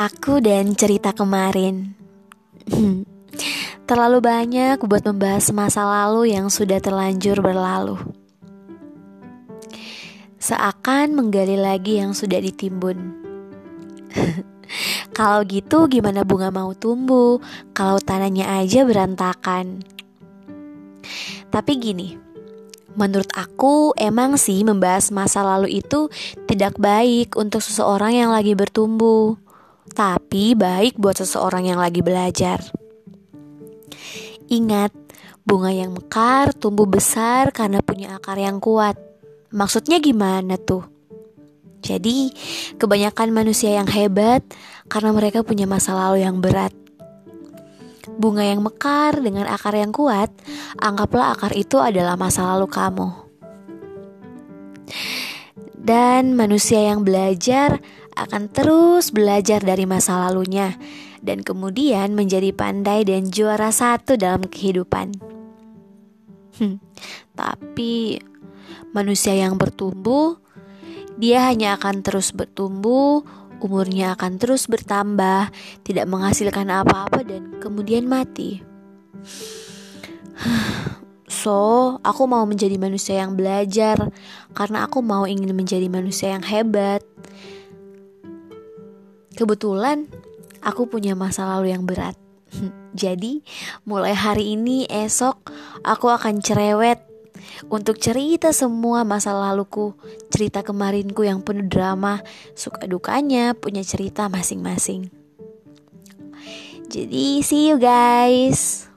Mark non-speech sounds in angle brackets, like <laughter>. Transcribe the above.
Aku dan cerita kemarin. <laughs> Terlalu banyak buat membahas masa lalu yang sudah terlanjur berlalu. Seakan menggali lagi yang sudah ditimbun. <laughs> Kalau gitu gimana bunga mau tumbuh kalau tanahnya aja berantakan? Tapi gini, menurut aku emang sih membahas masa lalu itu tidak baik untuk seseorang yang lagi bertumbuh, tapi baik buat seseorang yang lagi belajar. Ingat, bunga yang mekar tumbuh besar karena punya akar yang kuat. Maksudnya gimana tuh? Jadi, kebanyakan manusia yang hebat karena mereka punya masa lalu yang berat. Bunga yang mekar dengan akar yang kuat, anggaplah akar itu adalah masa lalu kamu. Dan manusia yang belajar akan terus belajar dari masa lalunya dan kemudian menjadi pandai dan juara satu dalam kehidupan. Hmm, tapi manusia yang bertumbuh dia hanya akan terus bertumbuh, umurnya akan terus bertambah, tidak menghasilkan apa-apa dan kemudian mati. So, aku mau menjadi manusia yang belajar karena aku mau ingin menjadi manusia yang hebat. Kebetulan aku punya masa lalu yang berat. <laughs> Jadi, mulai hari ini esok aku akan cerewet untuk cerita semua masa laluku, cerita kemarinku yang penuh drama, suka dukanya punya cerita masing-masing. Jadi, see you guys.